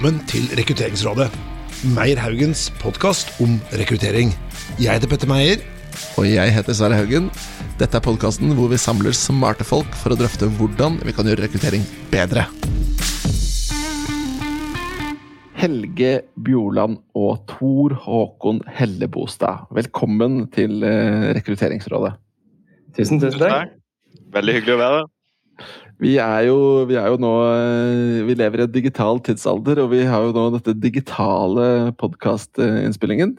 velkommen til Rekrutteringsrådet. Meyer Haugens podkast om rekruttering. Jeg heter Petter Meyer. Og jeg heter Sverre Haugen. Dette er podkasten hvor vi samler smarte folk for å drøfte hvordan vi kan gjøre rekruttering bedre. Helge Bjorland og Tor Håkon Hellebostad, velkommen til eh, Rekrutteringsrådet. Tusen, tusen takk. Veldig hyggelig å være her. Vi er, jo, vi er jo nå eh, Vi lever i en digital tidsalder, og vi har jo nå dette digitale podkastinnspillingen.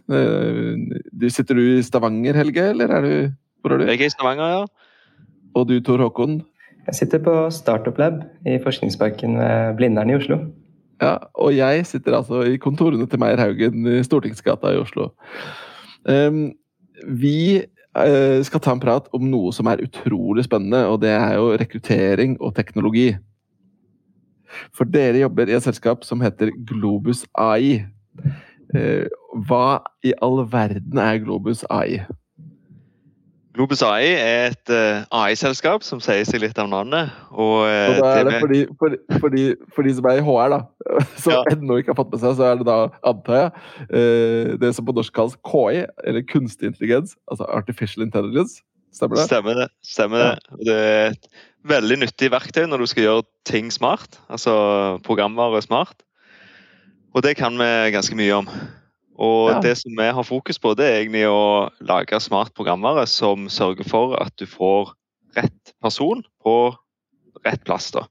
Sitter du i Stavanger, Helge, eller er du Hvor er du? Jeg er i Stavanger, ja. Og du, Tor Håkon? Jeg sitter på Startup Lab i Forskningsparken ved Blindern i Oslo. Ja, og jeg sitter altså i kontorene til Meyer Haugen i Stortingsgata i Oslo. Um, vi Eh, skal ta en prat om noe som er utrolig spennende, og det er jo rekruttering og teknologi. For dere jobber i et selskap som heter Globus AI. Eh, hva i all verden er Globus AI? Globus AI er et uh, AI-selskap som sier seg litt av navnet. Og, uh, og da er det, det for, de, for, for, de, for, de, som er i HR, da, som ja. ennå ikke har fått med seg, så er det da, antar jeg, uh, det som på norsk kalles KI, eller kunstig intelligens. Altså artificial intelligence. Stemmer det? Stemmer det. Stemmer ja. det. det er et veldig nyttig verktøy når du skal gjøre ting smart. Altså programvare smart. Og det kan vi ganske mye om. Og ja. det som vi har fokus på, det er egentlig å lage smart programvare som sørger for at du får rett person på rett plass. da.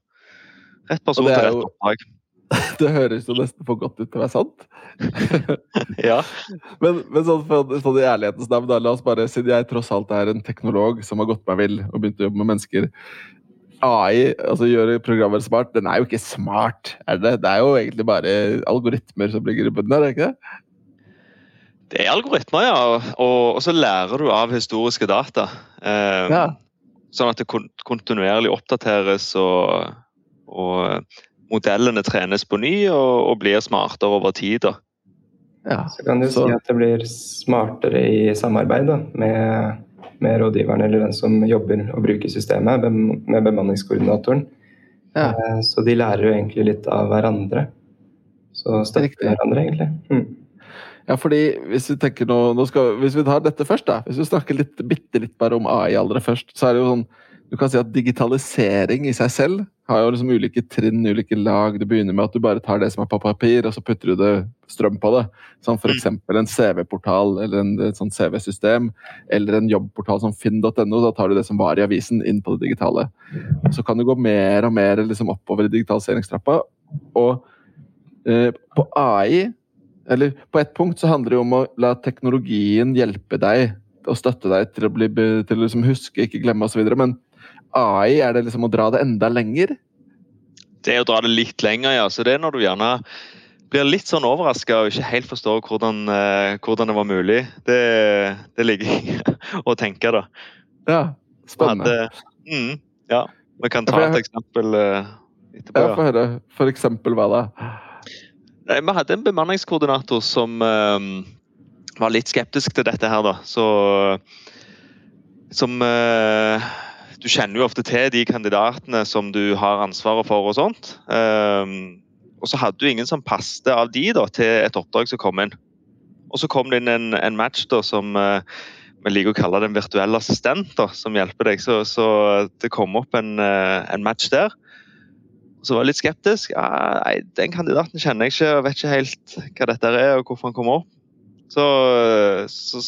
Rett person til rett oppdrag. Det høres jo nesten for godt ut til å være sant. ja. Men, men sånn, sånn i ærlighetens navn, da, la oss bare, siden jeg tross alt er en teknolog som har gått meg vill og begynt å jobbe med mennesker AI, altså gjøre programmer smart, den er jo ikke smart, er det? Det er jo egentlig bare algoritmer som ligger i bunnen her, er det ikke det? Det er algoritmer, ja. Og, og, så lærer du av historiske data. Eh, ja. Sånn at det kontinuerlig oppdateres og, og modellene trenes på ny og, og blir smartere over tid. Da. Ja, så kan du så. si at det blir smartere i samarbeid da, med, med, rådgiveren eller den som jobber og bruker systemet, med bemanningskoordinatoren. Ja. Eh, så de lærer jo egentlig litt av hverandre. Så støtter hverandre, egentlig. Mm. Ja, fordi hvis vi tenker nå, nå skal, hvis vi tar dette først, da. Hvis vi snakker litt, bitte litt bare om AI allerede først, så er det jo sånn Du kan si at digitalisering i seg selv har jo liksom ulike trinn, ulike lag. Det begynner med at du bare tar det som er på papir, og så putter du det strøm på det. Som f.eks. Mm. en CV-portal eller en, et sånt CV-system. Eller en jobbportal som finn.no. Da tar du det som var i avisen, inn på det digitale. Så kan du gå mer og mer liksom oppover i digitaliseringstrappa. Og eh, på AI eller på ett punkt så handler det om å la teknologien hjelpe deg og støtte deg til å, bli, til å liksom huske, ikke glemme osv. Men AI, er det liksom å dra det enda lenger? Det er å dra det litt lenger, ja. Så det er når du gjerne blir litt sånn overraska og ikke helt forstår hvordan, uh, hvordan det var mulig. Det, det ligger å tenke, da. Ja, spennende. Hadde, mm, ja, vi kan ta et eksempel uh, etterpå. Ja, Få høre. For eksempel hva da? Vi hadde en bemanningskoordinator som uh, var litt skeptisk til dette her, da. Så Som uh, Du kjenner jo ofte til de kandidatene som du har ansvaret for og sånt. Uh, og så hadde du ingen som passet av de da, til et oppdrag som kom inn. Og så kom det inn en, en match da, som vi liker å kalle det en virtuell assistent, da, som hjelper deg. Så, så det kom opp en, en match der. Så var jeg litt skeptisk. Ja, nei, den kandidaten kjenner jeg ikke og vet ikke helt hva dette er og hvorfor han kommer opp. Så, så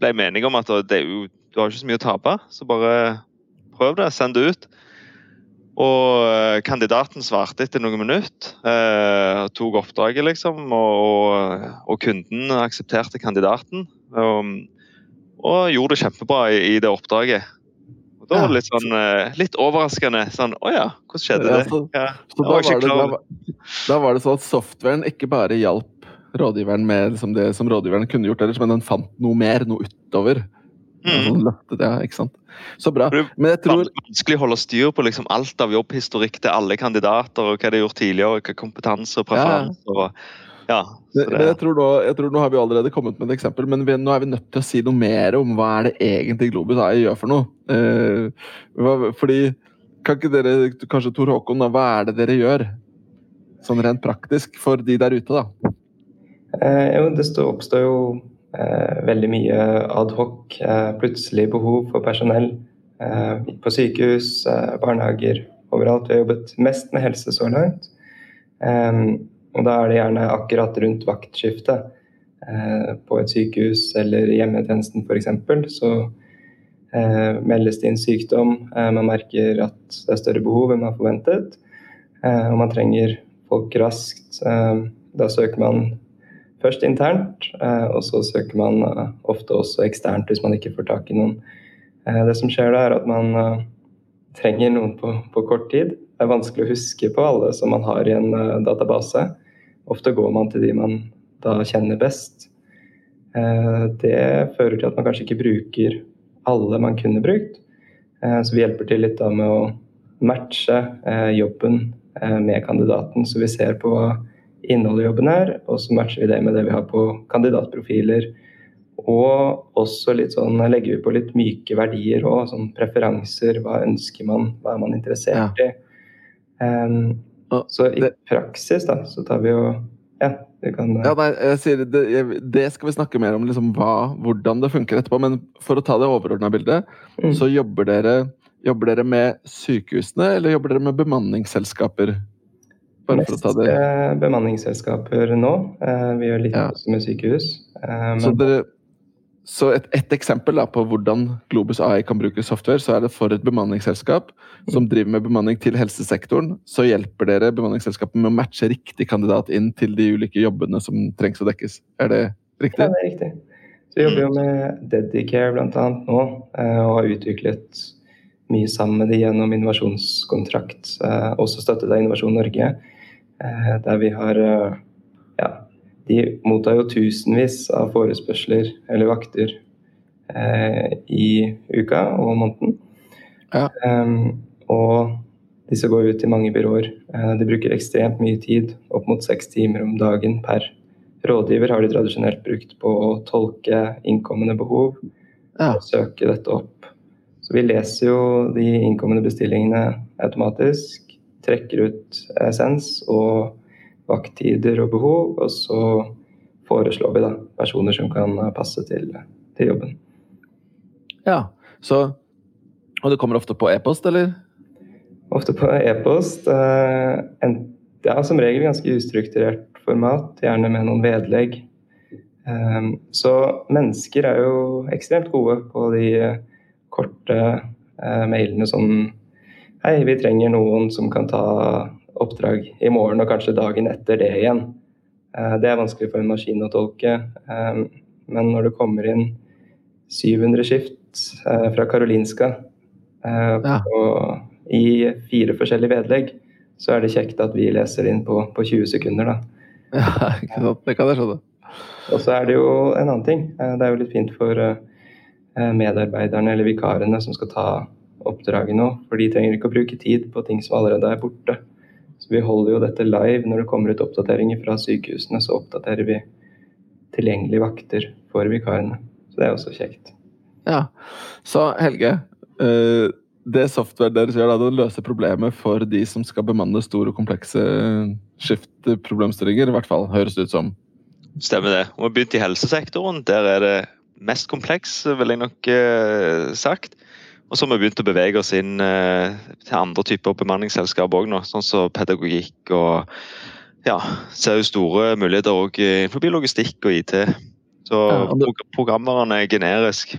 ble jeg enige om at det, du har ikke så mye å tape, så bare prøv det. Send det ut. Og eh, kandidaten svarte etter noen minutter. Eh, tok oppdraget, liksom. Og, og, kunden aksepterte kandidaten. Og, og gjorde det kjempebra i, i det oppdraget. Da var det litt sånn eh, litt overraskende. Sånn Å ja, hvordan skjedde det? Ja, så, da, var det da, da, var det sånn at softwaren ikke bare hjalp rådgiveren med liksom det som rådgiveren kunne gjort ellers, men den fant noe mer, noe utover. Mm. Sånn ja? Så bra. Men jeg tror Vanskelig å holde styr på liksom alt av jobbhistorikk til alle kandidater, og hva de har gjort tidligere, og hva kompetanse og preferanser. Ja. Ja, men jeg tror, nå, jeg tror, nå, har vi allerede kommet med et eksempel, men vi, nå er vi nødt til å si noe mer om hva er det egentlig Globus AI gjør for noe. Eh, hva, fordi Kan ikke dere, kanskje Tor Håkon, da, hva er det dere gjør? sånn rent praktisk for de der ute, da? Eh, jo, det oppstår jo eh, veldig mye adhoc, eh, plutselig behov for personell eh, på sykehus, eh, barnehager, overalt. Vi har jobbet mest med helse så langt. Og da er det gjerne akkurat rundt vaktskiftet på et sykehus eller hjemmetjenesten f.eks. Så meldes det inn sykdom, man merker at det er større behov enn man har forventet. og man trenger folk raskt. da søker man først internt, og så søker man ofte også eksternt hvis man ikke får tak i noen. Det som skjer da, er at man trenger noen på, på, kort tid. Det er vanskelig å huske på alle som man har i en database. Ofte går man til de man da kjenner best. Uh, det fører til at man kanskje ikke bruker alle man kunne brukt. Uh, så vi hjelper til litt da med å matche jobben med kandidaten, så vi ser på hva innholdet i jobben er, og så matcher vi det med det vi har på kandidatprofiler og også litt sånn, legger vi på litt myke verdier òg, sånn preferanser. Hva ønsker man, hva er man interessert ja. i? Um, så i det, praksis da, så tar vi jo Ja, det kan ja, nei, jeg sier det, det, skal vi snakke mer om, liksom hva, hvordan det funker etterpå. Men for å ta det overordna bildet, mm. så jobber dere, jobber dere med sykehusene, eller jobber dere med bemanningsselskaper? Mest bemanningsselskaper nå. Eh, vi gjør litt ja. med sykehus. Men, så dere så et, et eksempel da, på hvordan Globus AI kan bruke software, så er det for et bemanningsselskap som driver med bemanning til helsesektoren. Så hjelper dere bemanningsselskapet med å matche riktig kandidat inn til de ulike jobbene som trengs å dekkes. Er det riktig? Ja, det er riktig. Så vi jobber jo med Dedicare bl.a. nå, eh, og har utviklet mye sammen med de gjennom innovasjonskontrakt. Eh, også støttet av Innovasjon Norge, eh, der vi har ja, de mottar jo tusenvis av forespørsler eller vakter eh, i uka og måneden. Ja. Um, og disse går ut til mange byråer. Uh, de bruker ekstremt mye tid, opp mot seks timer om dagen per rådgiver har de tradisjonelt brukt på å tolke innkommende behov ja. og søke dette opp. Så vi leser jo de innkommende bestillingene automatisk, trekker ut essens og vakttider og behov, og så foreslår vi da personer som kan passe til, til jobben. Ja, så Og det kommer ofte på e-post, eller? Ofte på e-post. Eh, er som regel ganske ustrukturert format, gjerne med noen vedlegg. Eh, så mennesker er jo ekstremt gode på de korte eh, mailene som Hei, vi trenger noen som kan ta oppdrag i morgen og kanskje dagen etter det igjen. Eh, det er vanskelig for en maskin å tolke. Eh, men når det kommer inn 700 skift eh, fra Karolinska ja. i fire forskjellige vedlegg, så er det kjekt at vi leser inn på, på 20 sekunder, da. Ja, ikke sant. Det kan jeg skjønne. Og så er det jo en annen ting. Det er jo litt fint for medarbeiderne eller vikarene som skal ta oppdraget nå. For de trenger ikke å bruke tid på ting som allerede er borte. Vi holder jo dette live. Når det kommer ut oppdateringer fra sykehusene, så oppdaterer vi tilgjengelige vakter for vikarene. Så det er også kjekt. Ja. Så Helge, eh, det software dere gjør, da, det løser problemet for de som skal bemanne store og komplekse skiftproblemstillinger, i hvert fall, høres det ut som. Stemmer det. Vi har begynt i helsesektoren. Der er det mest kompleks, vil jeg nok eh, sagt. Og så har vi begynt å bevege oss inn eh, til andre typer bemanningsselskap òg nå, sånn som pedagogikk og ja, ser jo store muligheter òg innenfor logistikk og IT. Så ja, du... programvaren er generisk.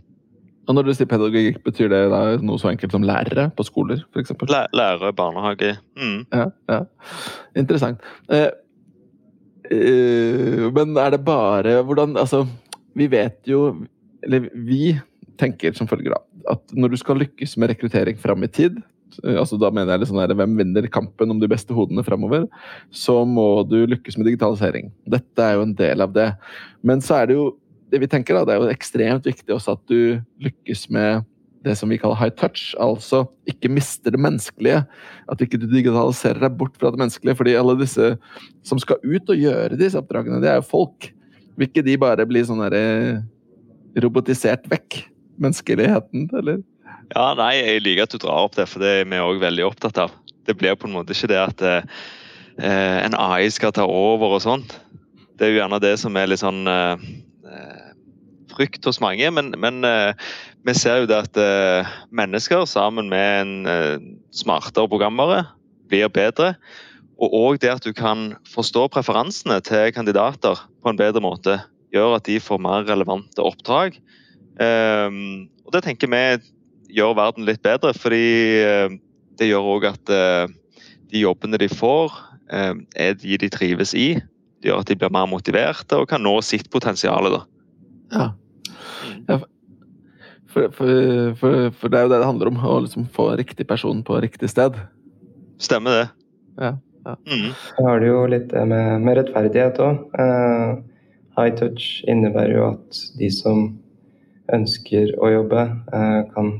Og når du sier pedagogikk, betyr det da noe så enkelt som lærere på skoler? For eksempel? lærere, barnehage. Mm. Ja, ja. Interessant. Eh, eh, men er det bare Hvordan Altså, vi vet jo Eller vi tenker som følger av at når du skal lykkes med rekruttering fram i tid, altså da mener jeg sånn her, hvem vinner kampen om de beste hodene framover, så må du lykkes med digitalisering. Dette er jo en del av det. Men så er det jo det vi tenker da, det er jo ekstremt viktig også at du lykkes med det som vi kaller high touch, altså ikke mister det menneskelige. At ikke du digitaliserer deg bort fra det menneskelige. fordi alle disse som skal ut og gjøre disse oppdragene, det er jo folk. Vil ikke de bare bli sånn robotisert vekk? Menneskeligheten, eller? Ja, nei, jeg liker at du drar opp det, for det er vi òg veldig opptatt av. Det blir på en måte ikke det at eh, eh, en AI skal ta over og sånt. Det er jo gjerne det som er litt sånn eh, frykt hos mange. Men, men vi ser jo det at mennesker sammen med en smartere programvare blir bedre. Og òg det at du kan forstå preferansene til kandidater på en bedre måte, gjør at de får mer relevante oppdrag. Um, og det tenker vi gjør verden litt bedre, fordi uh, det gjør òg at uh, de jobbene de får, uh, er de de trives i. Det gjør at de blir mer motiverte og kan nå sitt potensial. Ja. ja. For, for, for, for, det er jo det det handler om, å liksom få riktig person på riktig sted. Stemmer det. Ja. Ja. Mm. Så har du jo litt det med, med rettferdighet òg. Uh, high touch innebærer jo at de som ønsker å jobbe, uh, kan,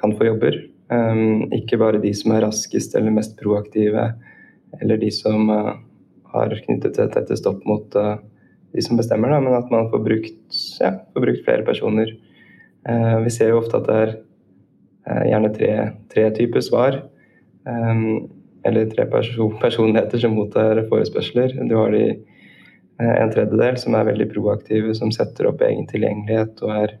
kan, få jobber. Um, ikke bare de som er raskest eller mest proaktive, eller de som uh, har knyttet seg tettest opp mot de som bestemmer, men at man får brukt, ja, får brukt flere personer. vi ser jo ofte at det er gjerne tre, tre typer svar. Eller tre person personligheter som mottar forespørsler. Du har de eh, en tredjedel som er veldig proaktive, som setter opp egen tilgjengelighet og er eh,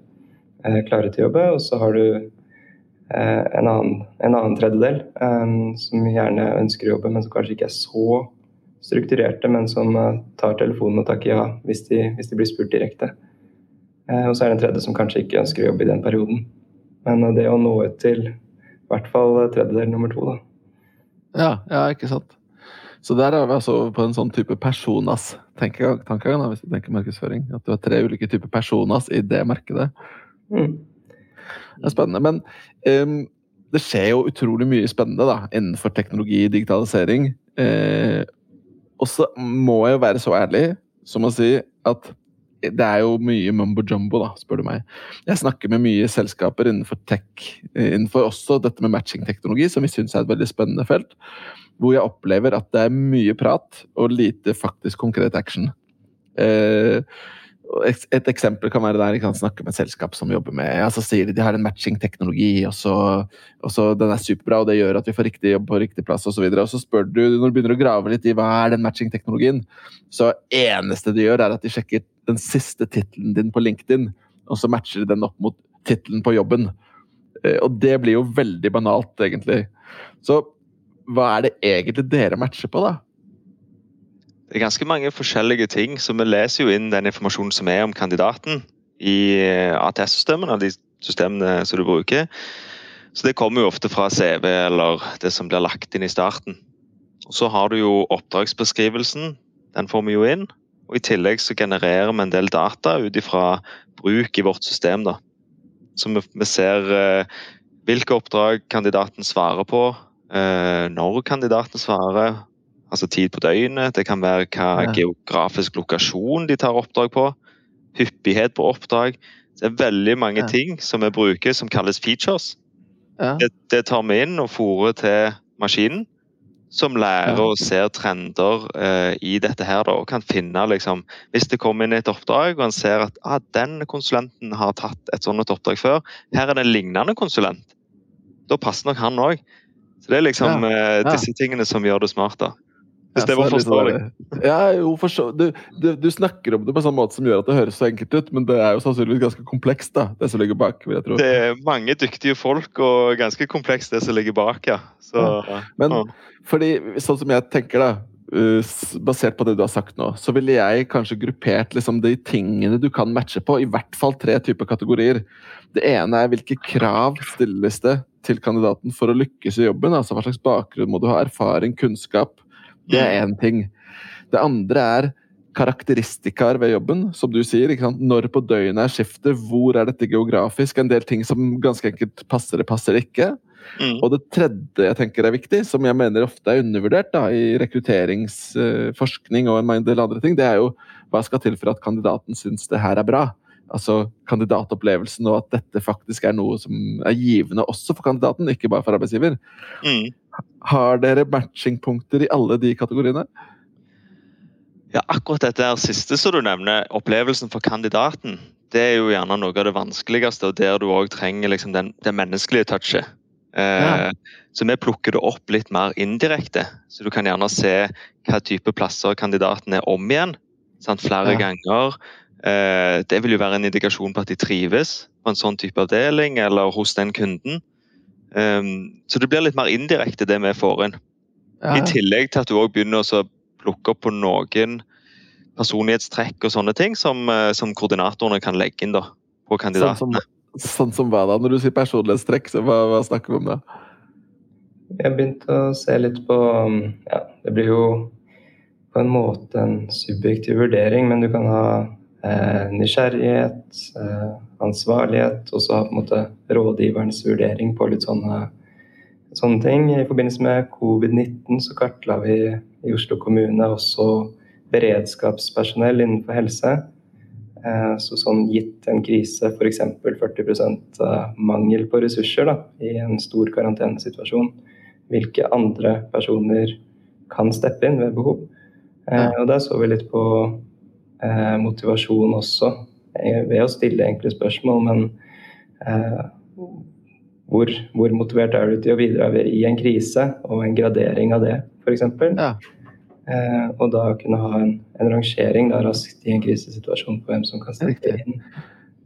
klare til å jobbe. Og så har du eh, en, annen, en, annen, tredjedel um, som gjerne ønsker å jobbe, men som kanskje ikke er så strukturerte, men som uh, tar telefonen og takker ja hvis de, hvis de blir spurt direkte. Uh, og så er det en tredje som kanskje ikke ønsker å jobbe i den perioden. Men uh, det å nå ut til i hvert fall tredjedel nummer to, da, ja, ja, ikke sant. Så der er vi altså på en sånn type personas tankegang, hvis du tenker markedsføring. At du har tre ulike typer personas i det markedet. Mm. Det er spennende. Men um, det skjer jo utrolig mye spennende da, innenfor teknologi og digitalisering. Eh, og så må jeg jo være så ærlig som å si at det er jo mye mumbo jumbo, da, spør du meg. Jeg snakker med mye selskaper innenfor tech, eh, innenfor også dette med matching-teknologi, som vi syns er et veldig spennende felt. Hvor jeg opplever at det er mye prat og lite faktisk konkret action. Eh, et eksempel kan være der jeg kan snakke med et selskap som jobber med ja, Så sier de de har en matching-teknologi, og, og, så den er superbra, og det gjør at vi får riktig jobb på riktig plass osv. Og, så og så spør du, når du begynner å grave litt i hva er den matching-teknologien, så eneste de gjør, er at de sjekker den siste tittelen din på LinkedIn, og så matcher de den opp mot tittelen på jobben. Eh, og det blir jo veldig banalt, egentlig. Så hva er det egentlig dere matcher på, da? Det er ganske mange forskjellige ting, så vi leser jo inn den informasjonen som er om kandidaten i eh, ATS-systemene, de systemene som du bruker. Så det kommer jo ofte fra CV eller det som blir lagt inn i starten. Og Så har du jo oppdragsbeskrivelsen, den får vi jo inn. Og I tillegg så genererer vi en del data ut ifra bruk i vårt system. da. Så vi ser eh, hvilke oppdrag kandidaten svarer på, eh, når kandidaten svarer, altså tid på døgnet. Det kan være hva ja. geografisk lokasjon de tar oppdrag på. Hyppighet på oppdrag. Det er veldig mange ja. ting som vi bruker som kalles features. Ja. Det, det, tar vi inn og fòrer til maskinen som lærer og ser trender uh, i dette her, da, og kan finne liksom, Hvis det kommer inn et oppdrag og han ser at ah, den konsulenten har tatt et sånt oppdrag før, her er det en lignende konsulent, da passer nok han òg. Så det er liksom uh, disse tingene som gjør det smart. da. Hvis det var forståelig. Ja, jo, forstå, du, du, du, snakker om det på en sånn måte som gjør at det høres så enkelt ut, men det er jo sannsynligvis ganske komplekst, da, det som ligger bak. vil jeg tro. Det er mange dyktige folk, og ganske komplekst det som ligger bak, ja. Så, ja. Men ja. fordi, sånn som jeg tenker, da, uh, basert på det du har sagt nå, så ville jeg kanskje gruppert liksom de tingene du kan matche på, i hvert fall tre typer kategorier. Det ene er hvilke krav stilles det til kandidaten for å lykkes i jobben? altså Hva slags bakgrunn må du ha? Erfaring, kunnskap? Det er én ting. Det andre er karakteristikaer ved jobben, som du sier. Når på døgnet er skiftet, hvor er dette geografisk? En del ting som ganske enkelt passer, det passer det ikke. Mm. Og det tredje jeg tenker er viktig, som jeg mener ofte er undervurdert da, i rekrutteringsforskning og en del andre ting, det er jo hva skal til for at kandidaten syns det her er bra? Altså kandidatopplevelsen og at dette faktisk er noe som er givende også for kandidaten, ikke bare for arbeidsgiver. Mm. Har dere matchingpunkter i alle de kategoriene? Ja, akkurat dette her siste som du nevner, opplevelsen for kandidaten, det er jo gjerne noe av det vanskeligste, og der du òg trenger liksom den, det menneskelige touchet. Ja. Så vi plukker det opp litt mer indirekte. Så du kan gjerne se hva type plasser kandidaten er om igjen. Sant? Flere ja. ganger. Det vil jo være en indikasjon på at de trives på en sånn type avdeling eller hos den kunden. Så det blir litt mer indirekte det vi får inn. Ja. I tillegg til at du òg begynner å plukke opp på noen personlighetstrekk og sånne ting som, som koordinatorene kan legge inn da, på kandidatene. Sånn som Sånn som hva da? Når du sier personlighetstrekk, så hva, hva snakker vi om da? Jeg har begynt å se litt på Ja, det blir jo på en måte en subjektiv vurdering, men du kan ha eh, nysgjerrighet, eh, ansvarlighet, og så på en måte rådgiverens vurdering på litt sånne, sånne ting. I forbindelse med covid-19 så kartla vi i Oslo kommune også beredskapspersonell innenfor helse. Eh, så sånn gitt en krise, f.eks. 40% mangel på ressurser da, i en stor karantenesituasjon, hvilke andre personer kan steppe inn ved behov? Eh, og Der så vi litt på eh, motivasjon også, ved å stille enkle spørsmål. Men hvor, hvor, motivert er du til å bidra i en krise, og en gradering av det, f.eks. Ja. Eh, og da kunne ha en, en rangering da, raskt i en krisesituasjon på hvem som kan strekke inn.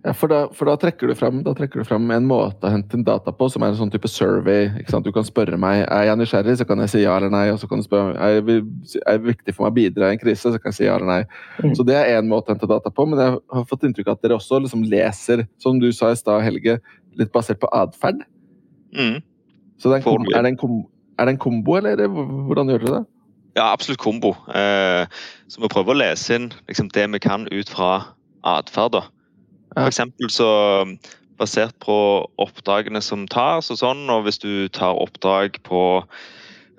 Ja, for da, for da, trekker du frem, da trekker du frem en måte å hente inn data på, som er en sånn type survey. Du kan spørre meg er jeg nysgjerrig, så kan jeg si ja eller nei. og så kan du spørre er det viktig for meg å bidra i en krise, så kan jeg si ja eller nei. Mm. Så Det er én måte å hente data på, men jeg har fått inntrykk av at dere også liksom leser, som du sa i stad, Helge, litt basert på atferd. Mm. Så det er, er, det er det en kombo, eller hvordan gjør dere det? Ja, absolutt kombo. Eh, så vi prøver å lese inn liksom, det vi kan ut fra atferd. For eksempel så basert på oppdragene som tas og sånn, og hvis du tar oppdrag på,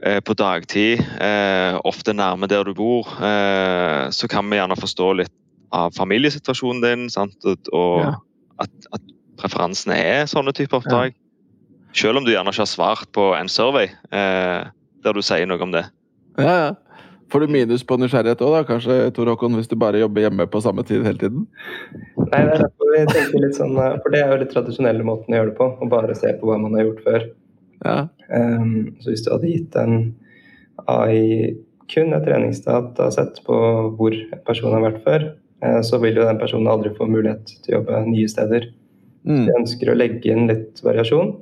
eh, på dagtid, eh, ofte nærme der du bor, eh, så kan vi gjerne forstå litt av familiesituasjonen din, sant? og ja. at, at, preferansene er sånne typer oppdrag. Ja. Selv om du gjerne ikke har svart på en survey eh, der du sier noe om det. Ja, ja. Får du minus på nysgjerrighet òg, da, kanskje, Tor Håkon, hvis du bare jobber hjemme på samme tid hele tiden? Nei, det er derfor vi tenker litt sånn eh, For det er jo den tradisjonelle måten å gjøre det på. Å bare se på hva man har gjort før. Ja. Um, så hvis du hadde gitt en AI kun et treningsdatasett på hvor en person har vært før, uh, så vil jo den personen aldri få mulighet til å jobbe nye steder. Mm. Vi ønsker å legge inn litt variasjon.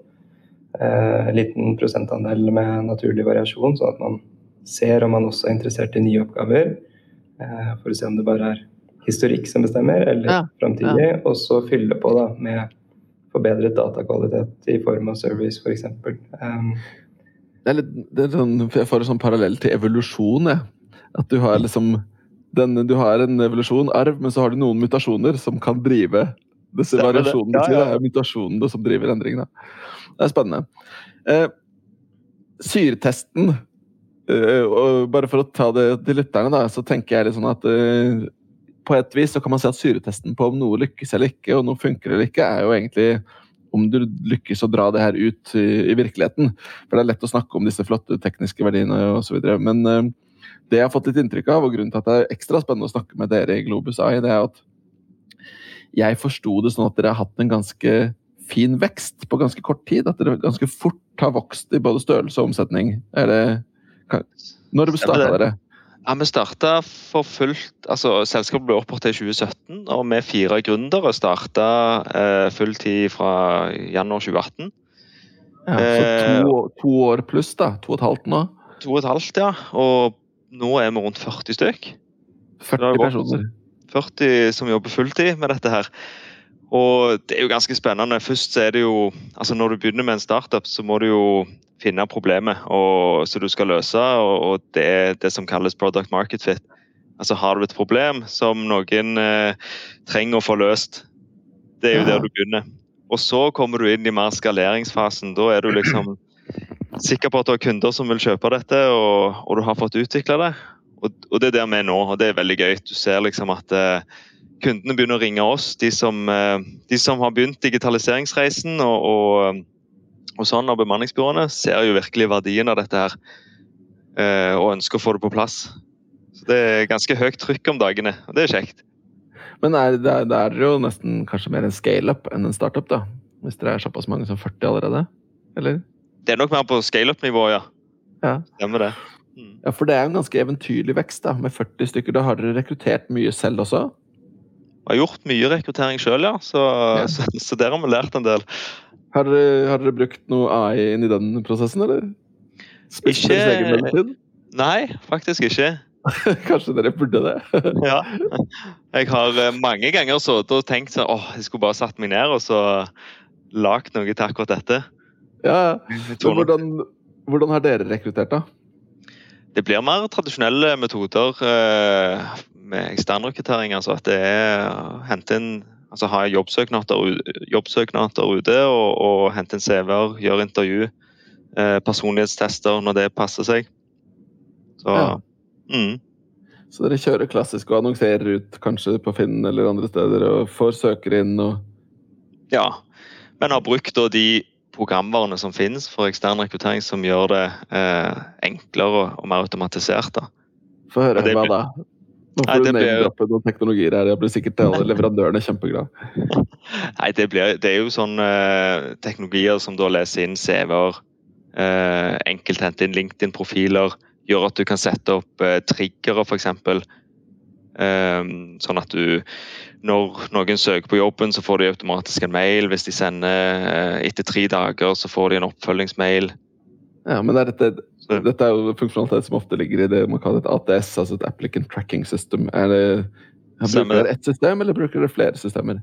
En liten prosentandel med naturlig variasjon, sånn at man ser om man også er interessert i nye oppgaver. Eh, for å se om det bare er historikk som bestemmer, eller ja, framtidig. Ja. Og så fylle på da, med forbedret datakvalitet i form av service, f.eks. Um, det er litt, det er sånn, jeg får en sånn parallell til evolusjon. Jeg. At du har liksom den, du har en evolusjon, arv, men så har du noen mutasjoner som kan drive disse variasjonene. Ja, ja. Det er mutasjonene som driver endringene. Det er spennende. Eh, syretesten og bare for å ta det til lytterne, da, så tenker jeg litt sånn at uh, på et vis så kan man si at syretesten på om noe lykkes eller ikke, og noe funker eller ikke, er jo egentlig om du lykkes å dra det her ut i, i virkeligheten. For det er lett å snakke om disse flotte tekniske verdiene osv. Men uh, det jeg har fått litt inntrykk av, og grunnen til at det er ekstra spennende å snakke med dere i Globus AI, det er at jeg forsto det sånn at dere har hatt en ganske fin vekst på ganske kort tid. At dere ganske fort har vokst i både størrelse og omsetning. Er det når starta dere? Ja, Vi starta for fullt altså Selskapet ble opprettet i 2017, og vi fire gründere starta eh, fulltid fra januar 2018. Ja, så to, eh, to, år pluss, da? To og et halvt nå? To og et halvt, ja. Og nå er vi rundt 40 stykk. 40 personer? 40 som jobber fulltid med dette her. Og det er jo ganske spennende. Først så er det jo Altså når du begynner med en startup, så må du jo finne problemet og, som du skal løse, og, og det er det som kalles product market fit. Altså Har du et problem som noen eh, trenger å få løst, det er jo der du begynner. Og så kommer du inn i mer skaleringsfasen. Da er du liksom sikker på at du har kunder som vil kjøpe dette, og, og du har fått utvikla det. Og, og, det er der vi er nå, og det er veldig gøy. Du ser liksom at eh, kundene begynner å ringe oss, de som, eh, de som har begynt digitaliseringsreisen. og, og og sånn, og bemanningsbyråene ser jo virkelig verdien av dette her. Eh, og ønsker å få det på plass. Så Det er ganske høyt trykk om dagene, og det er kjekt. Men er, det, er, det er jo nesten kanskje mer en scale-up enn en startup, da? Hvis dere er såpass mange som 40 allerede? Eller? det er nok mer på scale-up-nivå, ja. Ja. Stemmer det. Mm. Ja, For det er en ganske eventyrlig vekst, da, med 40 stykker. Da har dere rekruttert mye selv også? Jeg har gjort mye rekruttering sjøl, ja. Så, ja. Så, så, der har vi lært en del. Har dere, har dere brukt noe AI inn i den prosessen, eller? Ikke Nei, faktisk ikke. Kanskje dere burde det? ja. Jeg har eh, mange ganger sittet og tenkt sånn åh, jeg skulle bare satt meg ned og så lagd noe til akkurat dette. Ja, Men hvordan, hvordan har dere rekruttert, da? Det blir mer tradisjonelle metoder eh, med eksternrekruttering. Altså at det er hente inn altså ha jobbsøknader, jobbsøknader ute og, og hente inn CV-er, gjøre intervju. Eh, personlighetstester når det passer seg. Så, ja. mm. Så dere kjører klassisk og annonserer ut kanskje på Finn eller andre steder og får søkere inn og Ja, men har brukt da de programvarene som finnes for ekstern rekruttering som gjør det eh, enklere og mer automatisert. da. Få høre hva da? Nå får Nei, teknologier her. Jeg blir sikkert alle leverandørene kjempeglade. Nei, det, blir, det, er jo sånne uh, teknologier som da leser inn CV-er, uh, enkelt hente inn LinkedIn-profiler, gjør at du kan sette opp uh, triggere, f.eks. Uh, sånn at du Når noen søker på jobben, så får de automatisk en mail. Hvis de sender etter tre dager, så får de en oppfølgingsmail. Ja, men er dette dette er jo funksjonalitet som ofte ligger i det man kaller et ATS, altså et Applicant Tracking System. Er det, bruker dere ett system, eller bruker dere flere systemer?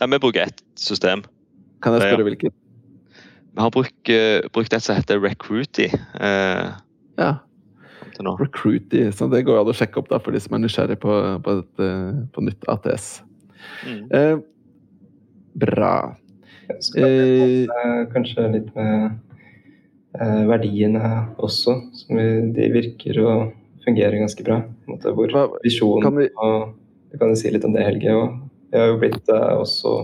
Ja, vi bruker ett system. Kan jeg spørre ja. hvilket? Vi har brukt, uh, brukt et som heter Recruity. Uh, ja. Recruity, så Det går an å sjekke opp da, for de som er nysgjerrig på, på, et, uh, på nytt ATS. Mm. Uh, bra. kanskje litt med Eh, verdiene også. Som de virker å fungere ganske bra. Måte, hvor visjonen vi... og Du kan jo si litt om det, Helge. Og vi har jo blitt eh, også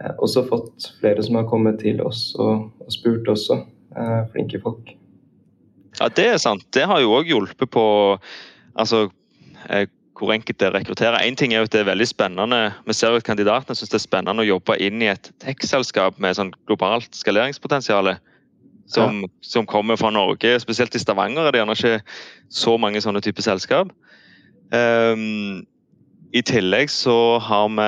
eh, også fått flere som har kommet til oss og, og spurt også. flinke folk. Ja, det er sant. Det har jo òg hjulpet på altså, hvor enkelt det rekrutterer en ting er jo at det er veldig spennende. Vi ser jo at kandidatene syns det er spennende å jobbe inn i et tech-selskap med sånn globalt skaleringspotensial som, ja. som, kommer fra Norge. Spesielt i Stavanger er det gjerne ikke så mange sånne typer selskap. Um, I tillegg så har vi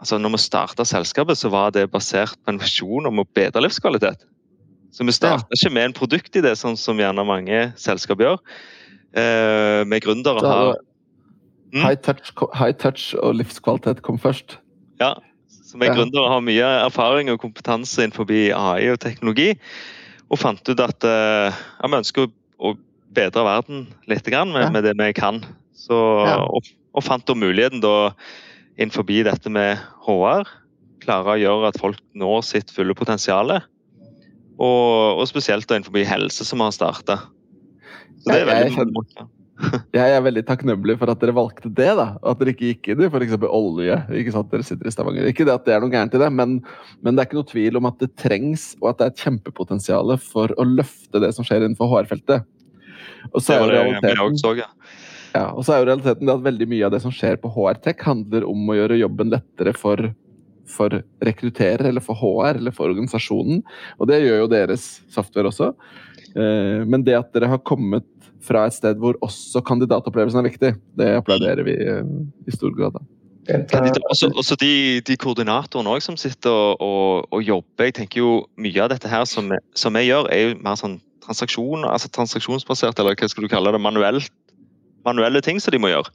altså Når vi starta selskapet, så var det basert på en visjon om å bedre livskvalitet. Så vi starta ja. ikke med en produktidé, sånn som gjerne mange selskap gjør. Uh, med gründere har mm. high, touch, high touch og livskvalitet kom først. Ja, så vi ja. gründere har mye erfaring og kompetanse innenfor AI og teknologi og fant ut at uh, vi ønsker å, bedre verden litt med, ja. med det vi kan. Så, ja. og, og, fant da muligheten da innenfor dette med HR. Klare å gjøre at folk når sitt fulle potensial. Og, og spesielt da innenfor helse, som vi har starta. Så det er veldig jeg er veldig takknemlig for at dere valgte det. da, At dere ikke gikk inn i f.eks. olje. ikke sant, Dere sitter i Stavanger. Ikke det at det er noe gærent i det, men, men, det er ikke noe tvil om at det trengs, og at det er et kjempepotensial for å løfte det som skjer innenfor HR-feltet. Og så er jo realiteten, ja, og så er jo realiteten det at veldig mye av det som skjer på HR-tech, handler om å gjøre jobben lettere for, for rekrutterer, eller for HR, eller for organisasjonen. Og det gjør jo deres software også. Eh, men det at dere har kommet fra et sted hvor også kandidatopplevelsen er viktig. Det applauderer vi eh, i stor grad. da. Også, også de, de koordinatorene som sitter og, og, og, jobber. jeg tenker jo Mye av dette her som, som jeg gjør, er jo mer sånn transaksjon, altså transaksjonsbasert, eller hva skal du kalle det, manuelt, manuelle ting som de må gjøre.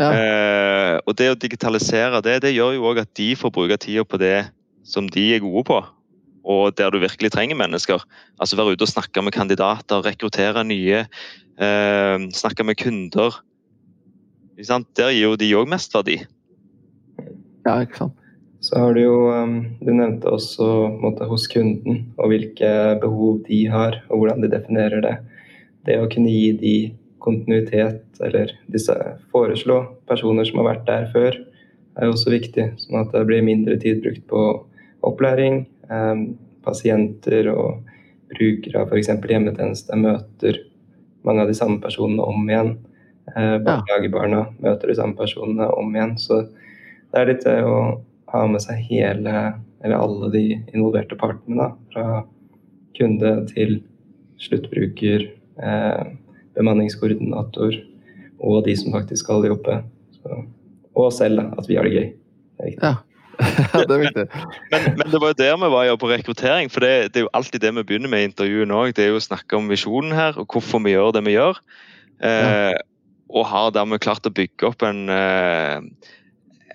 Ja. Eh, og det å digitalisere det, det gjør jo òg at de får bruke tida på det som de er gode på. Og der du virkelig trenger mennesker. Altså Være ute og snakke med kandidater, rekruttere nye, Eh, snakke med kunder. Der gir jo de òg mest verdi. Ja, ikke sant. Så har du jo um, Du nevnte også måte, hos kunden og hvilke behov de har, og hvordan de definerer det. Det å kunne gi de kontinuitet, eller disse foreslå personer som har vært der før, er jo også viktig. Sånn at det blir mindre tid brukt på opplæring, pasienter og brukere av f.eks. hjemmetjeneste, møter mange av de samme personene om igjen. Eh, barnehagebarna møter de samme personene om igjen. Så det er litt det å ha med seg hele, eller alle de involverte partene. da, Fra kunde til sluttbruker, eh, bemanningskoordinator og de som faktisk skal jobbe. Så, og selv, da, at vi har det gøy. Det er viktig. Ja. Det er viktig. Men, men, det var jo der vi var jo på rekruttering. For det, det er jo alltid det vi begynner med i intervjuene òg. Det er jo å snakke om visjonen her, og hvorfor vi gjør det vi gjør. Eh. Og har dermed klart å bygge opp en eh,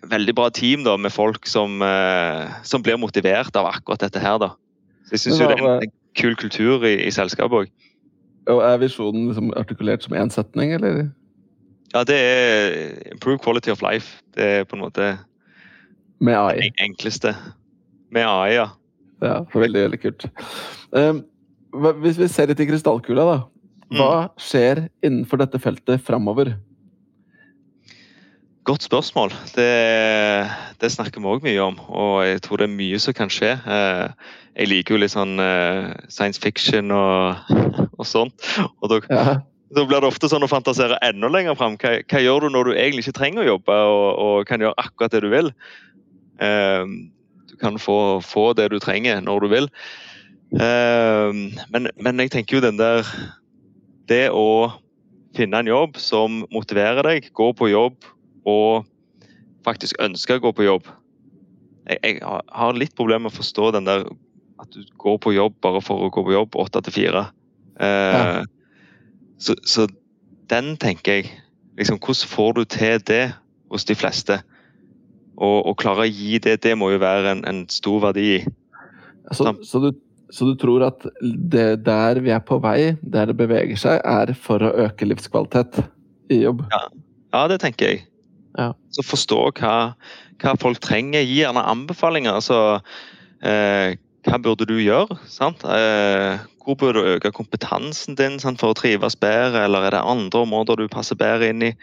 veldig bra team da, med folk som, eh, som, blir motivert av akkurat dette her. da. Så Jeg syns jo det er en, en, kul kultur i, i selskapet òg. Er visjonen liksom artikulert som én setning, eller? Ja, det er improve quality of life. Det er på en måte Med AI. enkleste. Med AI, ja. Ja, Veldig, veldig kult. Um, hvis vi ser litt i krystallkula, da. Hva mm. skjer innenfor dette feltet framover? Godt spørsmål. Det, det snakker vi òg mye om, og jeg tror det er mye som kan skje. Eh, jeg liker jo litt sånn eh, science fiction og, og sånt. Og da, ja. da, blir det ofte sånn å fantasere enda lenger fram. Hva, hva, gjør du når du egentlig ikke trenger å jobbe og, og kan gjøre akkurat det du vil? Eh, du kan få, få, det du trenger når du vil. Men, men jeg tenker jo den der Det å finne en jobb som motiverer deg, gå på jobb og faktisk ønsker å gå på jobb. Jeg, jeg har litt problemer med å forstå den der at du går på jobb bare for å gå på jobb åtte til fire. Eh, så, så, den tenker jeg liksom, Hvordan får du til det hos de fleste? Og, å klare å gi det, det må jo være en, en stor verdi. Så, så, du, så, du, tror at det der vi er på vei, der det beveger seg, er for å øke livskvalitet i jobb? Ja, ja det tenker jeg. Ja. Så forstå hva, hva, folk trenger. Gi gjerne anbefalinger. altså eh, hva burde du gjøre? Eh, hvor burde du øke kompetansen din sant, for å trives bedre, eller er det andre områder du passer bedre inn i?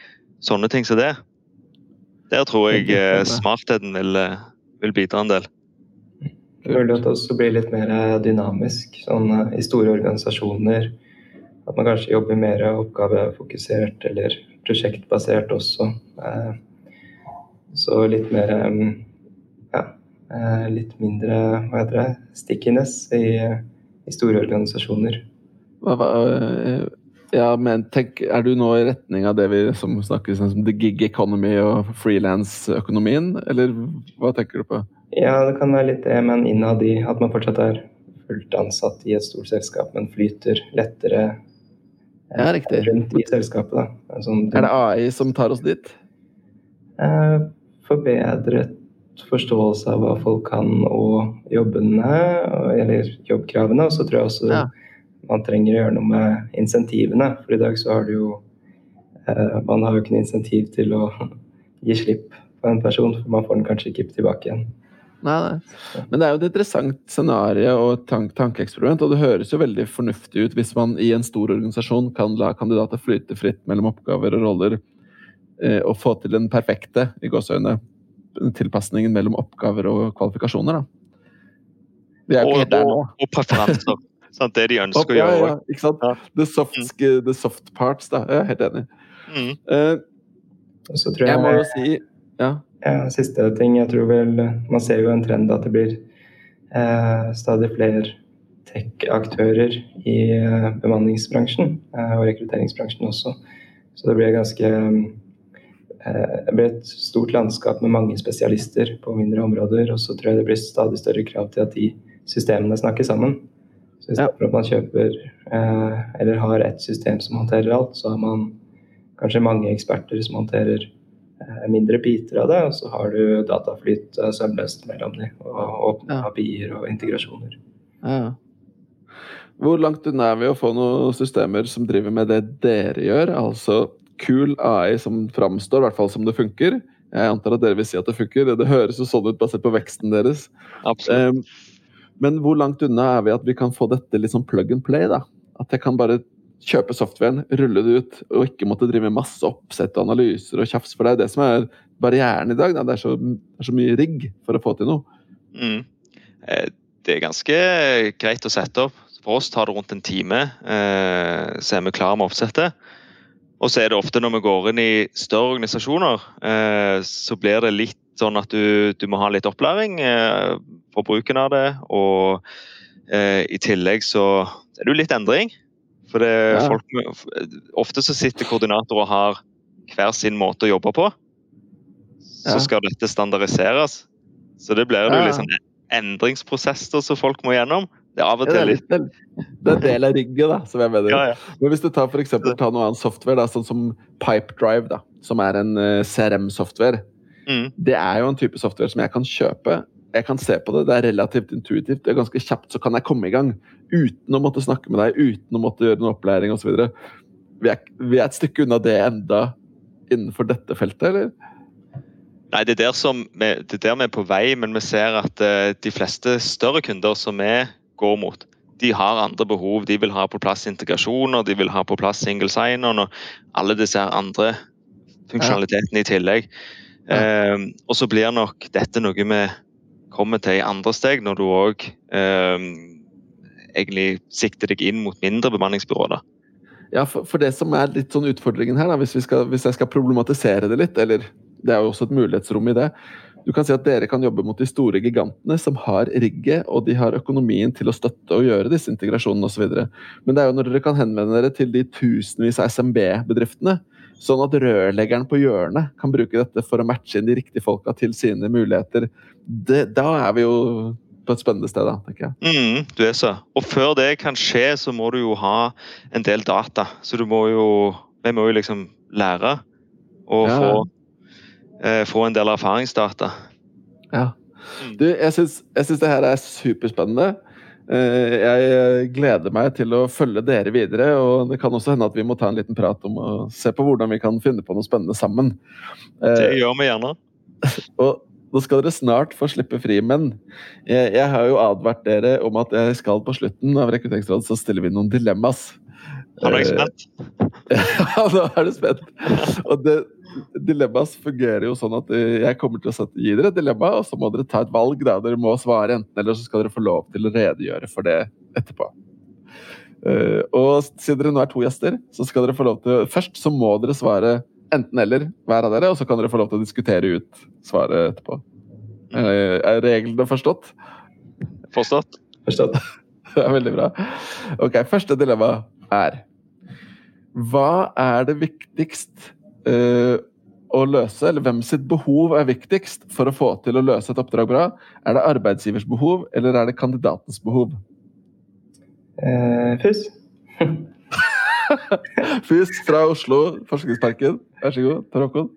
Sånne ting som det. Der tror jeg eh, smartheten vil, eh, vil, bidra en del. Jeg føler at det også blir litt mer eh, dynamisk sånn, i store organisasjoner. At man kanskje jobber mer oppgavefokusert eller prosjektbasert også. Så litt mer ja, litt mindre hva heter det, stickiness i, i store organisasjoner. Hva, hva, ja, men tenk, Er du nå i retning av det vi som snakker om the gig economy og frilansøkonomien, eller hva tenker du på? Ja, det kan være litt det, men innad i at man fortsatt er fullt ansatt i et stort selskap, men flyter lettere ja, riktig. rundt i selskapet. Da. Sånn, er det AI som tar oss dit? Eh, forbedret forståelse av hva folk kan og jobbene, eller jobbkravene. Og så tror jeg også ja. Man trenger å gjøre noe med insentivene. For i dag så har du jo eh, Man har jo ikke noe insentiv til å gi slipp på en person, for man får den kanskje ikke tilbake igjen. Nei, nei. Men det er jo et interessant scenario og tank tankeeksperiment. Og det høres jo veldig fornuftig ut hvis man i en stor organisasjon kan la kandidater flyte fritt mellom oppgaver og roller eh, og få til den perfekte i gåseøyne, tilpasningen mellom oppgaver og kvalifikasjoner. da. Vi er jo ikke helt der nå. Og preferanser. Sant? Det de ønsker å gjøre. Ja, ikke sant? The soft, mm. the soft parts, da. Jeg er helt enig. Mm. Uh, jeg, jeg må jo si ja. Ja, siste ting. Jeg tror vel Man ser jo en trend at det blir eh, stadig flere tech-aktører i eh, bemanningsbransjen, eh, og rekrutteringsbransjen også. Så det blir ganske eh, det blir et stort landskap med mange spesialister på mindre områder. Og så tror jeg det blir stadig større krav til at de systemene snakker sammen. Så Istedenfor ja. at man kjøper eh, eller har ett system som håndterer alt, så har man kanskje mange eksperter som håndterer Eh, mindre biter av det, og så har du dataflyt eh, sømløst mellom dem. Og åpne ja. API-er og integrasjoner. Ja. Hvor langt unna er vi å få noen systemer som driver med det dere gjør? Altså kul AI som framstår, i hvert fall som det funker. Jeg antar at dere vil si at det funker. Det, høres jo sånn ut basert på veksten deres. Absolutt. Um, men hvor langt unna er vi at vi kan få dette sånn plug and play? da? At jeg kan bare kjøpe softwaren, rulle det ut, og ikke måtte drive med masse oppsett og analyser og tjafs. For det er det som er barrieren i dag. Det er, så, det, er så, mye rigg for å få til noe. Mm. Eh, det er ganske greit å sette opp. For oss tar det rundt en time, eh, så er vi klare med oppsettet. Og så er det ofte når vi går inn i større organisasjoner, eh, så blir det litt sånn at du, du må ha litt opplæring for bruken av det. Og Eh, I tillegg så er det jo litt endring. For det, Ja. folk, ofte så sitter koordinatorer og har hver sin måte å jobbe på. Så Ja. skal dette standardiseres. Så det blir jo Ja. sånn endringsprosesser som folk må gjennom. Det er av og til litt litt, det er en del av rigget, da, som jeg mener. ja, ja. Men hvis du tar for eksempel, ta noe annet software, da, sånn som Pipedrive, da, som er en eh, CRM-software. Mm. Det er jo en type software som jeg kan kjøpe. Jeg kan se på det, det er relativt intuitivt. Det er ganske kjapt, så kan jeg komme i gang. Uten å måtte snakke med deg, uten å måtte gjøre noen opplæring osv. Vi, er- vi er et stykke unna det enda innenfor dette feltet, eller? Nei, det er der som det er der vi er på vei, men vi ser at eh, de fleste større kunder som vi går mot, de har andre behov. De vil ha på plass integrasjoner, de vil ha på plass single sign-on og alle disse andre funksjonalitetene i tillegg. Ja. Eh, og så blir nok dette noe vi kommer til i andre steg, når du òg egentlig sikter deg inn mot mindre bemanningsbyråer. da. Ja, for, for det som er litt sånn utfordringen her, da, hvis, vi skal, hvis jeg skal problematisere det litt, eller det er jo også et mulighetsrom i det Du kan si at dere kan jobbe mot de store gigantene som har rigget, og de har økonomien til å støtte og gjøre disse integrasjonene osv. Men det er jo når dere kan henvende dere til de tusenvis av SMB-bedriftene, sånn at rørleggeren på hjørnet kan bruke dette for å matche inn de riktige folka til sine muligheter, det, da er vi jo på et spennende sted, da, tenker jeg. Mm, du er så. Og før det kan skje, så må du jo ha en del data. Så du må jo Vi må jo liksom lære å Ja. få, få en del erfaringsdata. Ja. Mm. Du, jeg syns, det her er superspennende. Eh, Jeg gleder meg til å følge dere videre, og det kan også hende at vi må ta en liten prat om å se på hvordan vi kan finne på noe spennende sammen. Det Eh, gjør vi gjerne. Og nå skal dere snart få slippe fri, men jeg, jeg har jo advart dere om at jeg skal på slutten av Rekrutteringsrådet så stiller vi noen dilemmas. Nå er jeg Eh, spent. Ja, nå er du spent. Og det, dilemmas fungerer jo sånn at eh, jeg kommer til å sette, gi dere et dilemma, og så må dere ta et valg. Da. Dere må svare enten eller, så skal dere få lov til å redegjøre for det etterpå. Eh, og siden dere nå er to gjester, så skal dere få lov til Først så må dere svare enten eller, hver av dere, og så kan dere få lov til å diskutere ut svaret etterpå. Eh, er reglene forstått? Forstått? Forstått. Det er veldig bra. Ok, Første dilemma er Hva er det viktigst uh, å løse, eller hvem sitt behov er viktigst for å få til å løse et oppdrag bra? Er det arbeidsgivers behov, eller er det kandidatens behov? Uh, FUS. fus fra Oslo, Forskningsparken. Vær så god, Per Håkon.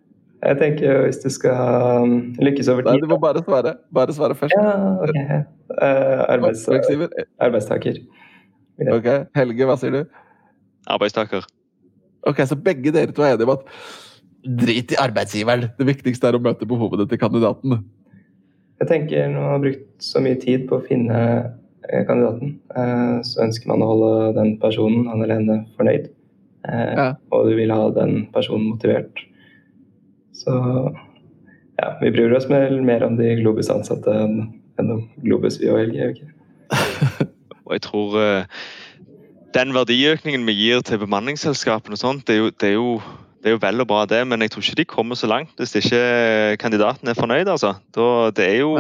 Jeg tenker hvis du skal um, lykkes over Nei, tid du må bare svare. Bare svare først. Ja, ok. Uh, arbeids, arbeidstaker. Ok, Helge, hva sier du? Arbeidstaker. Ok, Så begge dere to er enige om at drit i arbeidsgiveren. Det viktigste er å møte behovene til kandidaten. Jeg tenker når man har brukt så mye tid på å finne eh, kandidaten, eh, så ønsker man å holde den personen, han eller henne, fornøyd. Eh, Ja. Og du vil ha den personen motivert. Så ja, vi bryr oss mer, mer om de Globus-ansatte enn enn om Globus, vi og LG. gjør vi ikke? Og jeg tror den verdiøkningen vi gir til bemanningsselskapene og sånt, det er, jo, det, er jo, det er jo vel og bra det, men jeg tror ikke de kommer så langt hvis ikke kandidaten er fornøyd. altså. Da, det er jo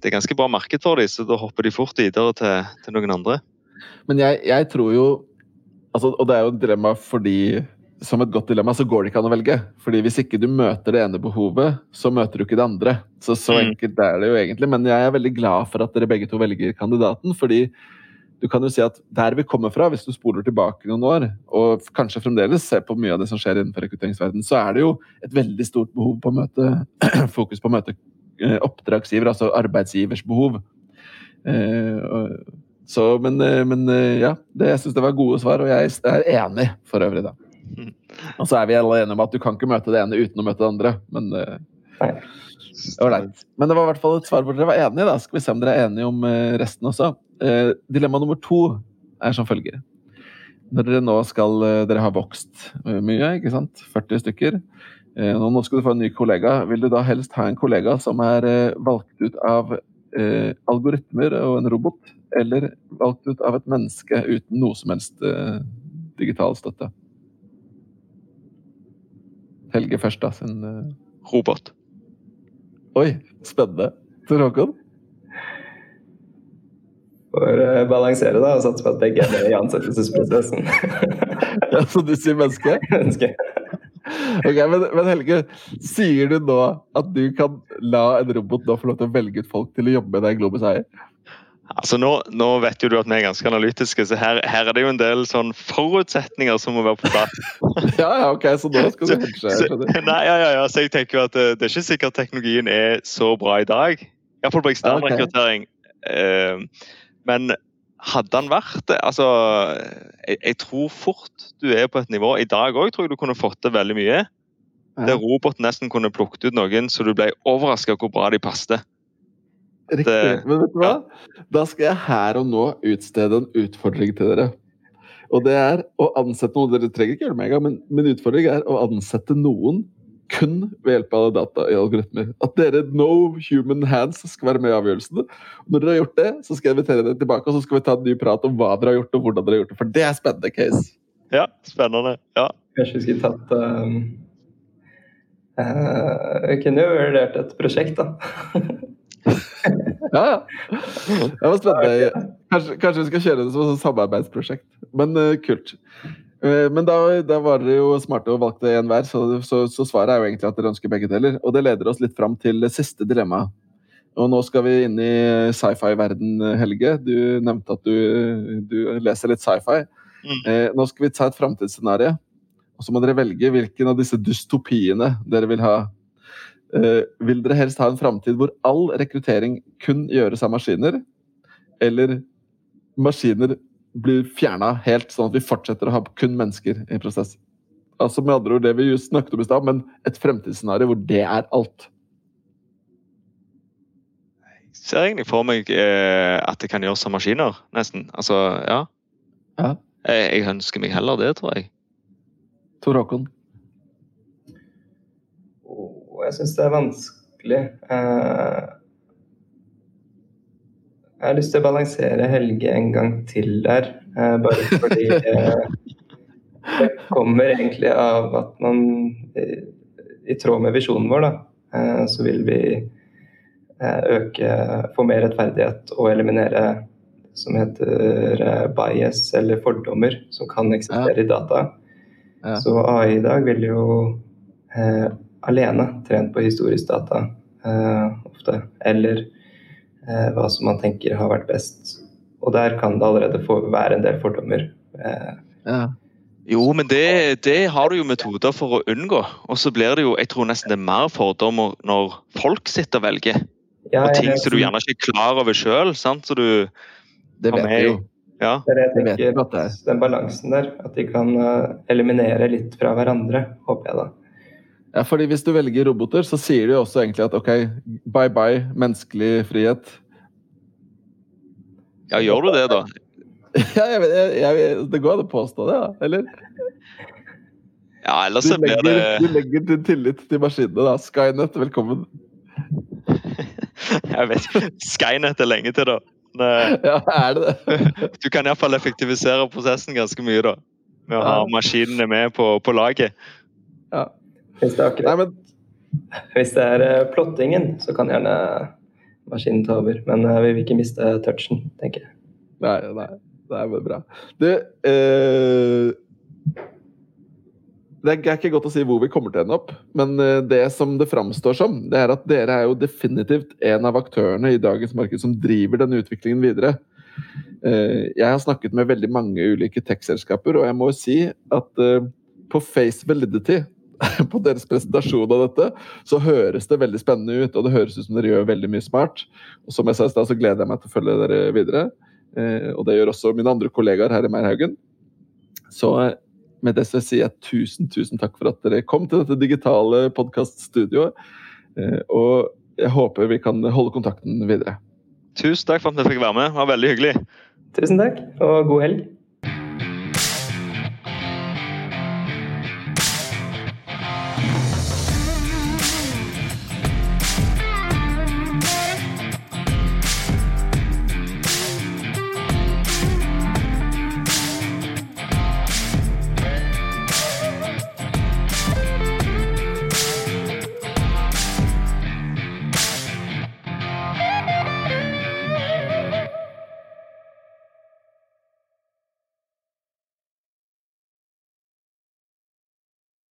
det er ganske bra marked for dem, så da hopper de fort videre til, til noen andre. Men jeg, jeg tror jo altså, Og det er jo et dilemma fordi som et godt dilemma så går det ikke an å velge. Fordi hvis ikke du møter det ene behovet, så møter du ikke det andre. Så så Mm. enkelt er det jo egentlig. Men jeg er veldig glad for at dere begge to velger kandidaten. fordi du kan jo si at der vi kommer fra, hvis du spoler tilbake noen år, og kanskje fremdeles ser på mye av det som skjer innenfor rekrutteringsverdenen, så er det jo et veldig stort behov på å møte fokus på å møte eh, oppdragsgiver, altså arbeidsgivers behov. Eh, så, men, eh, men ja, det, jeg syns det var gode svar, og jeg er enig for øvrig, da. Og så er vi alle enige om at du kan ikke møte det ene uten å møte det andre. Men ålreit. Men det var i hvert fall et svar hvor dere var enige. da. Skal vi se om dere er enige om resten også. Eh, dilemma nummer to er som følger. Når dere nå skal eh, Dere har vokst eh, mye, ikke sant? 40 stykker. Eh, nå skal du få en ny kollega. Vil du da helst ha en kollega som er eh, valgt ut av eh, algoritmer og en robot, eller valgt ut av et menneske uten noe som helst digital støtte? Helge først, da. Sin, Robot. Oi, spennende. Tor Håkon? Får uh, balansere da, og satse på at begge er med i ansettelsesprosessen. ja, så du sier menneske? menneske. Ok, men, men, Helge, sier du nå at du kan la en robot nå få lov til å velge ut folk til å jobbe med deg i Globus eier? Altså nå, nå, vet jo du at vi er ganske analytiske, så her, her er det jo en del sånn forutsetninger som må være på plass. ja, ja, ok, så nå skal du hedge? Nei, ja, ja, ja, så jeg tenker jo at det, eh, det er ikke sikkert teknologien er så bra i dag. Iallfall på ekstern okay. rekruttering. Uh, men hadde han vært det Altså, jeg, jeg, tror fort du er på et nivå I dag òg tror jeg du kunne fått til veldig mye. Ja. Der roboten nesten kunne plukket ut noen så du ble overraska hvor bra de passet. Riktig. Det, Men vet du hva? Da skal jeg her og nå utstede en utfordring til dere. Og det er å ansette noen Dere trenger ikke gjøre det med en gang, men min utfordring er å ansette noen kun ved hjelp av data i algoritmer. At dere no human hands skal være med i avgjørelsene. Når dere har gjort det, så skal jeg invitere dere tilbake og så skal vi ta en ny prat om hva dere har gjort og hvordan dere har gjort det. For det er spennende case. Ja, spennende. Ja. Kanskje vi skulle tatt um, uh, Vi kunne jo vurdert et prosjekt, da. ja, ja. Det var spennende. Kanskje, kanskje, vi skal kjøre det som et samarbeidsprosjekt. Men uh, kult. Uh, men da, da, var dere jo smarte og valgte én hver, så, så, så, svaret er jo egentlig at dere ønsker begge deler. Og det leder oss litt fram til siste dilemma. Og nå skal vi inn i sci-fi-verden, Helge. Du nevnte at du, du leser litt sci-fi. Mm. Uh, nå skal vi ta et framtidsscenario. Og så må dere velge hvilken av disse dystopiene dere vil ha Uh, vil dere helst ha en framtid hvor all rekruttering kun gjøres av maskiner? Eller maskiner blir fjerna helt, sånn at vi fortsetter å ha kun mennesker i prosess? Altså med andre ord det vi just snakket om i stad, men et fremtidsscenario hvor det er alt. Jeg ser egentlig for meg eh, at det kan gjøres av maskiner, nesten. Altså, ja. ja. Jeg, jeg ønsker meg heller det, tror jeg. Tor Håkon? jeg syns det er vanskelig. Eh, jeg har lyst til å balansere Helge en gang til der, eh, bare fordi eh, det kommer egentlig av at man i tråd med visjonen vår, da, så vil vi øke, få mer rettferdighet og eliminere som heter bias eller fordommer som kan eksistere i data. Ja. Så AI i dag vil jo alene trent på historisk data ofte. Eller hva som man tenker har vært best. Og der kan det allerede få, være en del fordommer. Uh, ja. Jo, men det, det, har du jo metoder for å unngå. Og så blir det jo jeg tror nesten det er mer fordommer når folk sitter og velger. Ja, og ting som du gjerne ikke er klar over sjøl. Så du Det vet du jo. Ja. Det er jeg tenker, den balansen der. At de kan eliminere litt fra hverandre, håper jeg da. Ja, fordi Hvis du velger roboter, så sier du jo også egentlig at ok, bye bye, menneskelig frihet. Ja, gjør du det, da? ja, jeg, jeg, jeg, det går an å påstå det, da. Eller? Ja, ellers så blir det Du legger din tillit til maskinene, da. Skynet, velkommen. jeg vet Skynet er lenge til, da. ja, er det det? du kan iallfall effektivisere prosessen ganske mye, da. Med å ha maskinene med på, på laget. Ja. Hvis det er, akkurat, Nei, men... Hvis det er uh, plottingen, så kan gjerne maskinen ta over. Men uh, vi vil ikke miste touchen, tenker jeg. Nei, nei. Det er bra. Du, eh... det er ikke godt å si hvor vi kommer til å ende opp, men det som det framstår som, det er at dere er jo definitivt en av aktørene i dagens marked som driver denne utviklingen videre. Jeg har snakket med veldig mange ulike tech-selskaper, og jeg må jo si at på Face Validity på deres presentasjon av dette, så høres det veldig spennende ut, og det høres ut som dere gjør veldig mye smart. Og som jeg sa i stad, så gleder jeg meg til å følge dere videre. Eh, og det gjør også mine andre kollegaer her i Meierhaugen. Så eh, med det så sier jeg tusen, tusen takk for at dere kom til dette digitale podkaststudioet. Eh, og jeg håper vi kan holde kontakten videre. Tusen takk for at jeg fikk være med. Det var veldig hyggelig. Tusen takk, og god helg.